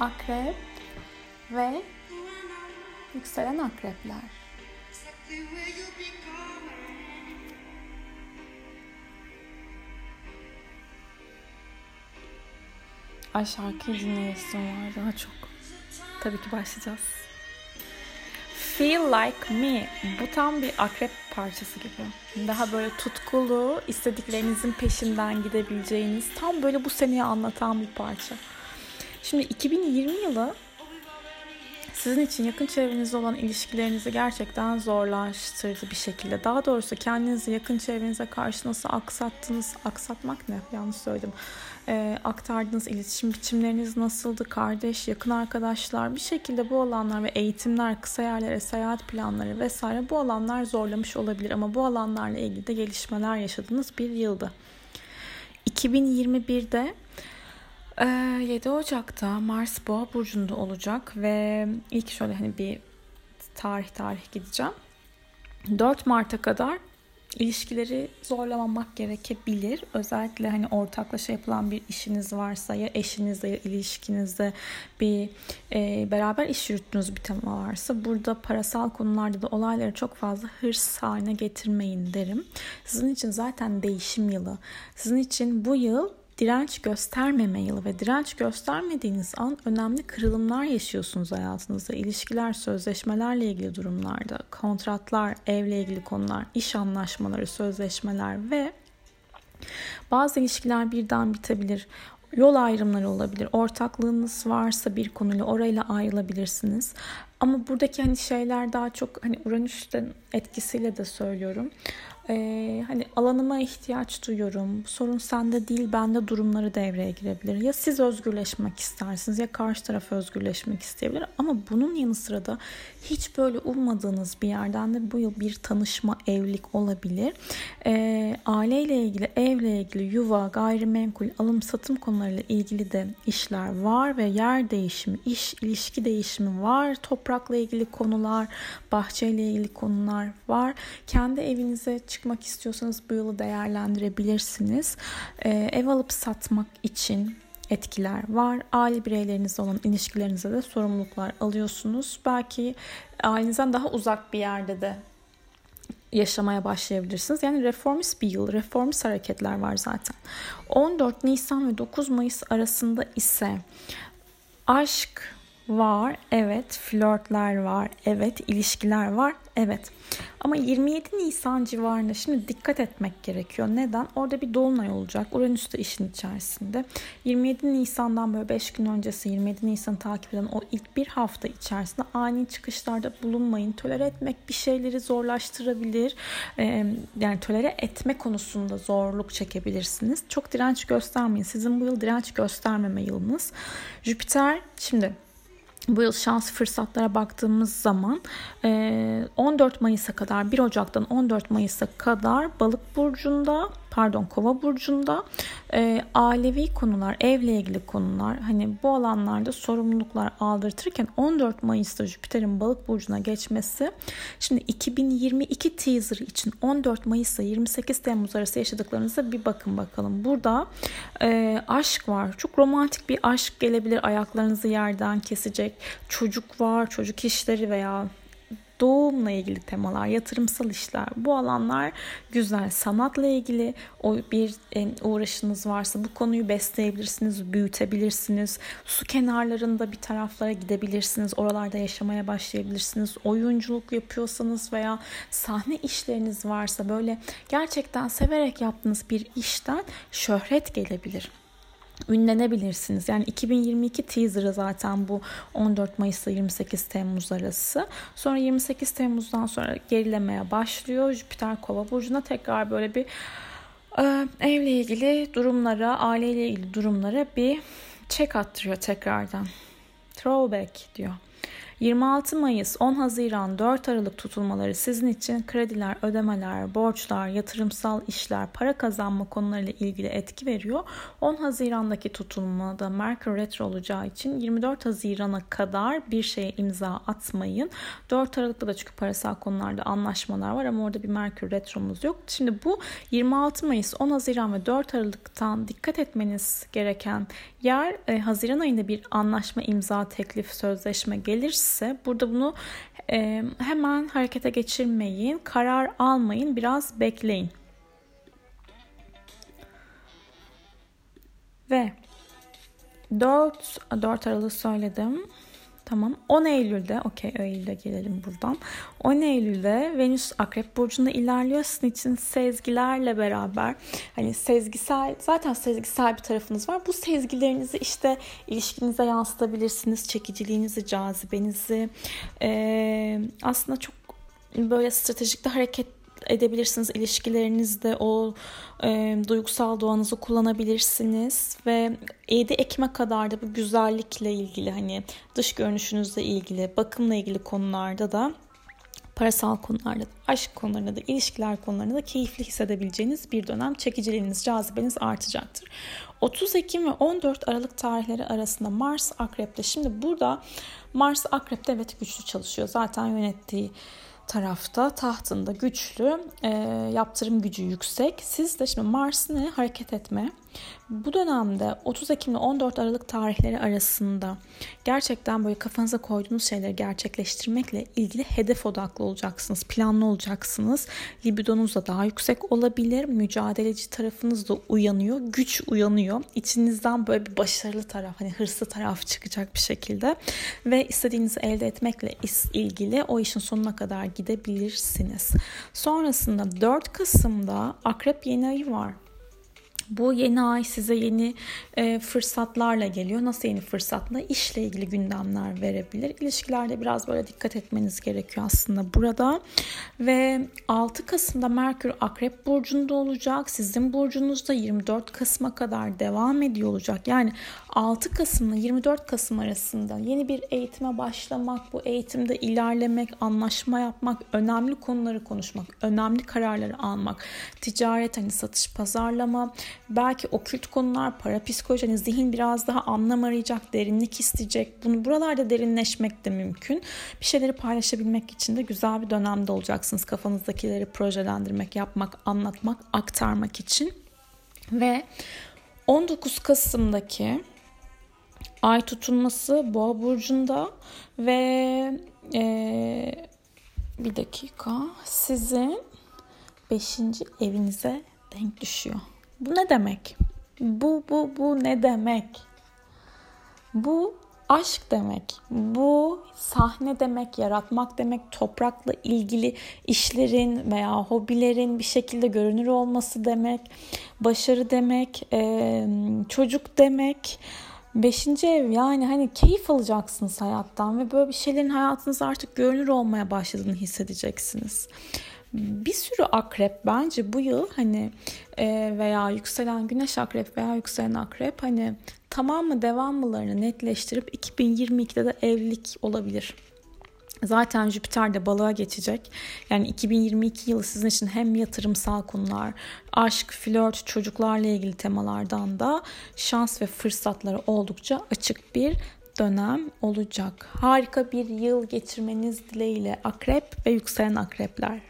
akrep ve yükselen akrepler. Ay şarkıyı dinleyesim var daha çok. Tabii ki başlayacağız. Feel Like Me. Bu tam bir akrep parçası gibi. Daha böyle tutkulu, istediklerinizin peşinden gidebileceğiniz, tam böyle bu seneyi anlatan bir parça. Şimdi 2020 yılı sizin için yakın çevrenizde olan ilişkilerinizi gerçekten zorlaştırdı bir şekilde. Daha doğrusu kendinizi yakın çevrenize karşı nasıl aksattınız, aksatmak ne? Yanlış söyledim. E, aktardığınız iletişim biçimleriniz nasıldı? Kardeş, yakın arkadaşlar bir şekilde bu alanlar ve eğitimler, kısa yerlere seyahat planları vesaire bu alanlar zorlamış olabilir ama bu alanlarla ilgili de gelişmeler yaşadığınız bir yıldı. 2021'de 7 ee, Ocak'ta Mars Boğa burcunda olacak ve ilk şöyle hani bir tarih tarih gideceğim. 4 Mart'a kadar ilişkileri zorlamamak gerekebilir. Özellikle hani ortaklaşa yapılan bir işiniz varsa ya eşinizle ya ilişkinizde bir e, beraber iş yürüttüğünüz bir tema varsa burada parasal konularda da olayları çok fazla hırs haline getirmeyin derim. Sizin için zaten değişim yılı. Sizin için bu yıl direnç göstermeme yılı ve direnç göstermediğiniz an önemli kırılımlar yaşıyorsunuz hayatınızda. İlişkiler, sözleşmelerle ilgili durumlarda, kontratlar, evle ilgili konular, iş anlaşmaları, sözleşmeler ve bazı ilişkiler birden bitebilir. Yol ayrımları olabilir. Ortaklığınız varsa bir konuyla orayla ayrılabilirsiniz. Ama buradaki hani şeyler daha çok hani Uranüs'ten etkisiyle de söylüyorum e, hani alanıma ihtiyaç duyuyorum. Sorun sende değil bende durumları devreye girebilir. Ya siz özgürleşmek istersiniz ya karşı taraf özgürleşmek isteyebilir. Ama bunun yanı sıra da hiç böyle ummadığınız bir yerden de bu yıl bir tanışma, evlilik olabilir. E, aileyle ilgili, evle ilgili, yuva, gayrimenkul, alım satım konularıyla ilgili de işler var ve yer değişimi, iş, ilişki değişimi var. Toprakla ilgili konular, bahçeyle ilgili konular var. Kendi evinize çıkmak istiyorsanız bu yılı değerlendirebilirsiniz. Ee, ev alıp satmak için etkiler var. Aile bireylerinizle olan ilişkilerinize de sorumluluklar alıyorsunuz. Belki ailenizden daha uzak bir yerde de yaşamaya başlayabilirsiniz. Yani reformist bir yıl, reformist hareketler var zaten. 14 Nisan ve 9 Mayıs arasında ise aşk var, evet, flörtler var, evet, ilişkiler var, evet. Ama 27 Nisan civarında şimdi dikkat etmek gerekiyor. Neden? Orada bir dolunay olacak. Uranüs de işin içerisinde. 27 Nisan'dan böyle 5 gün öncesi 27 Nisan takip eden o ilk bir hafta içerisinde ani çıkışlarda bulunmayın. Tolere etmek bir şeyleri zorlaştırabilir. Yani tolere etme konusunda zorluk çekebilirsiniz. Çok direnç göstermeyin. Sizin bu yıl direnç göstermeme yılınız. Jüpiter şimdi bu yıl şans fırsatlara baktığımız zaman 14 Mayıs'a kadar 1 Ocak'tan 14 Mayıs'a kadar Balık burcunda pardon Kova burcunda e, ailevi konular, evle ilgili konular hani bu alanlarda sorumluluklar aldırtırken 14 Mayıs'ta Jüpiter'in Balık burcuna geçmesi şimdi 2022 teaser için 14 Mayıs'la 28 Temmuz arası yaşadıklarınıza bir bakın bakalım. Burada e, aşk var. Çok romantik bir aşk gelebilir. Ayaklarınızı yerden kesecek. Çocuk var, çocuk işleri veya doğumla ilgili temalar, yatırımsal işler bu alanlar güzel. Sanatla ilgili o bir uğraşınız varsa bu konuyu besleyebilirsiniz, büyütebilirsiniz. Su kenarlarında bir taraflara gidebilirsiniz. Oralarda yaşamaya başlayabilirsiniz. Oyunculuk yapıyorsanız veya sahne işleriniz varsa böyle gerçekten severek yaptığınız bir işten şöhret gelebilir ünlenebilirsiniz. Yani 2022 teaser'ı zaten bu 14 Mayıs ile 28 Temmuz arası. Sonra 28 Temmuz'dan sonra gerilemeye başlıyor. Jüpiter Kova burcuna tekrar böyle bir e, evle ilgili durumlara, aileyle ilgili durumlara bir check attırıyor tekrardan. Throwback diyor. 26 Mayıs 10 Haziran 4 Aralık tutulmaları sizin için krediler, ödemeler, borçlar, yatırımsal işler, para kazanma konularıyla ilgili etki veriyor. 10 Haziran'daki tutulmada Merkür Retro olacağı için 24 Haziran'a kadar bir şeye imza atmayın. 4 Aralık'ta da çünkü parasal konularda anlaşmalar var ama orada bir Merkür Retro'muz yok. Şimdi bu 26 Mayıs, 10 Haziran ve 4 Aralık'tan dikkat etmeniz gereken yer e, Haziran ayında bir anlaşma, imza, teklif, sözleşme gelirse burada bunu e, hemen harekete geçirmeyin, karar almayın, biraz bekleyin. Ve 4, 4 Aralık söyledim. Tamam. 10 Eylül'de, okey Eylül'de gelelim buradan. 10 Eylül'de Venüs Akrep Burcu'nda ilerliyor. Sizin için sezgilerle beraber hani sezgisel, zaten sezgisel bir tarafınız var. Bu sezgilerinizi işte ilişkinize yansıtabilirsiniz. Çekiciliğinizi, cazibenizi. Ee, aslında çok böyle stratejik de hareket edebilirsiniz. İlişkilerinizde o e, duygusal doğanızı kullanabilirsiniz ve 7 Ekim'e kadar da bu güzellikle ilgili hani dış görünüşünüzle ilgili, bakımla ilgili konularda da parasal konularda, aşk konularında da, ilişkiler konularında da keyifli hissedebileceğiniz bir dönem. Çekiciliğiniz, cazibeniz artacaktır. 30 Ekim ve 14 Aralık tarihleri arasında Mars Akrep'te. Şimdi burada Mars Akrep'te evet güçlü çalışıyor. Zaten yönettiği tarafta tahtında güçlü, e, yaptırım gücü yüksek. Siz de şimdi Mars'ın hareket etme, bu dönemde 30 Ekim ile 14 Aralık tarihleri arasında gerçekten böyle kafanıza koyduğunuz şeyleri gerçekleştirmekle ilgili hedef odaklı olacaksınız, planlı olacaksınız. Libidonuz da daha yüksek olabilir, mücadeleci tarafınız da uyanıyor, güç uyanıyor. İçinizden böyle bir başarılı taraf, hani hırslı taraf çıkacak bir şekilde ve istediğinizi elde etmekle ilgili o işin sonuna kadar gidebilirsiniz. Sonrasında 4 Kasım'da Akrep yeni ayı var. Bu yeni ay size yeni e, fırsatlarla geliyor. Nasıl yeni fırsatla? İşle ilgili gündemler verebilir. İlişkilerde biraz böyle dikkat etmeniz gerekiyor aslında burada. Ve 6 Kasım'da Merkür Akrep Burcu'nda olacak. Sizin burcunuzda 24 Kasım'a kadar devam ediyor olacak. Yani 6 Kasım ile 24 Kasım arasında yeni bir eğitime başlamak, bu eğitimde ilerlemek, anlaşma yapmak, önemli konuları konuşmak, önemli kararları almak, ticaret, hani satış, pazarlama, belki okült konular, para psikoloji, hani zihin biraz daha anlam arayacak, derinlik isteyecek. Bunu buralarda derinleşmek de mümkün. Bir şeyleri paylaşabilmek için de güzel bir dönemde olacaksınız. Kafanızdakileri projelendirmek, yapmak, anlatmak, aktarmak için. Ve 19 Kasım'daki ay tutulması Boğa burcunda ve e, bir dakika sizin 5. evinize denk düşüyor. Bu ne demek? Bu bu bu ne demek? Bu aşk demek. Bu sahne demek, yaratmak demek, toprakla ilgili işlerin veya hobilerin bir şekilde görünür olması demek, başarı demek, çocuk demek. Beşinci ev yani hani keyif alacaksınız hayattan ve böyle bir şeylerin hayatınızda artık görünür olmaya başladığını hissedeceksiniz bir sürü akrep bence bu yıl hani e, veya yükselen güneş akrep veya yükselen akrep hani tamam mı devam mılarını netleştirip 2022'de de evlilik olabilir. Zaten Jüpiter de balığa geçecek. Yani 2022 yılı sizin için hem yatırımsal konular, aşk, flört, çocuklarla ilgili temalardan da şans ve fırsatları oldukça açık bir dönem olacak. Harika bir yıl geçirmeniz dileğiyle akrep ve yükselen akrepler.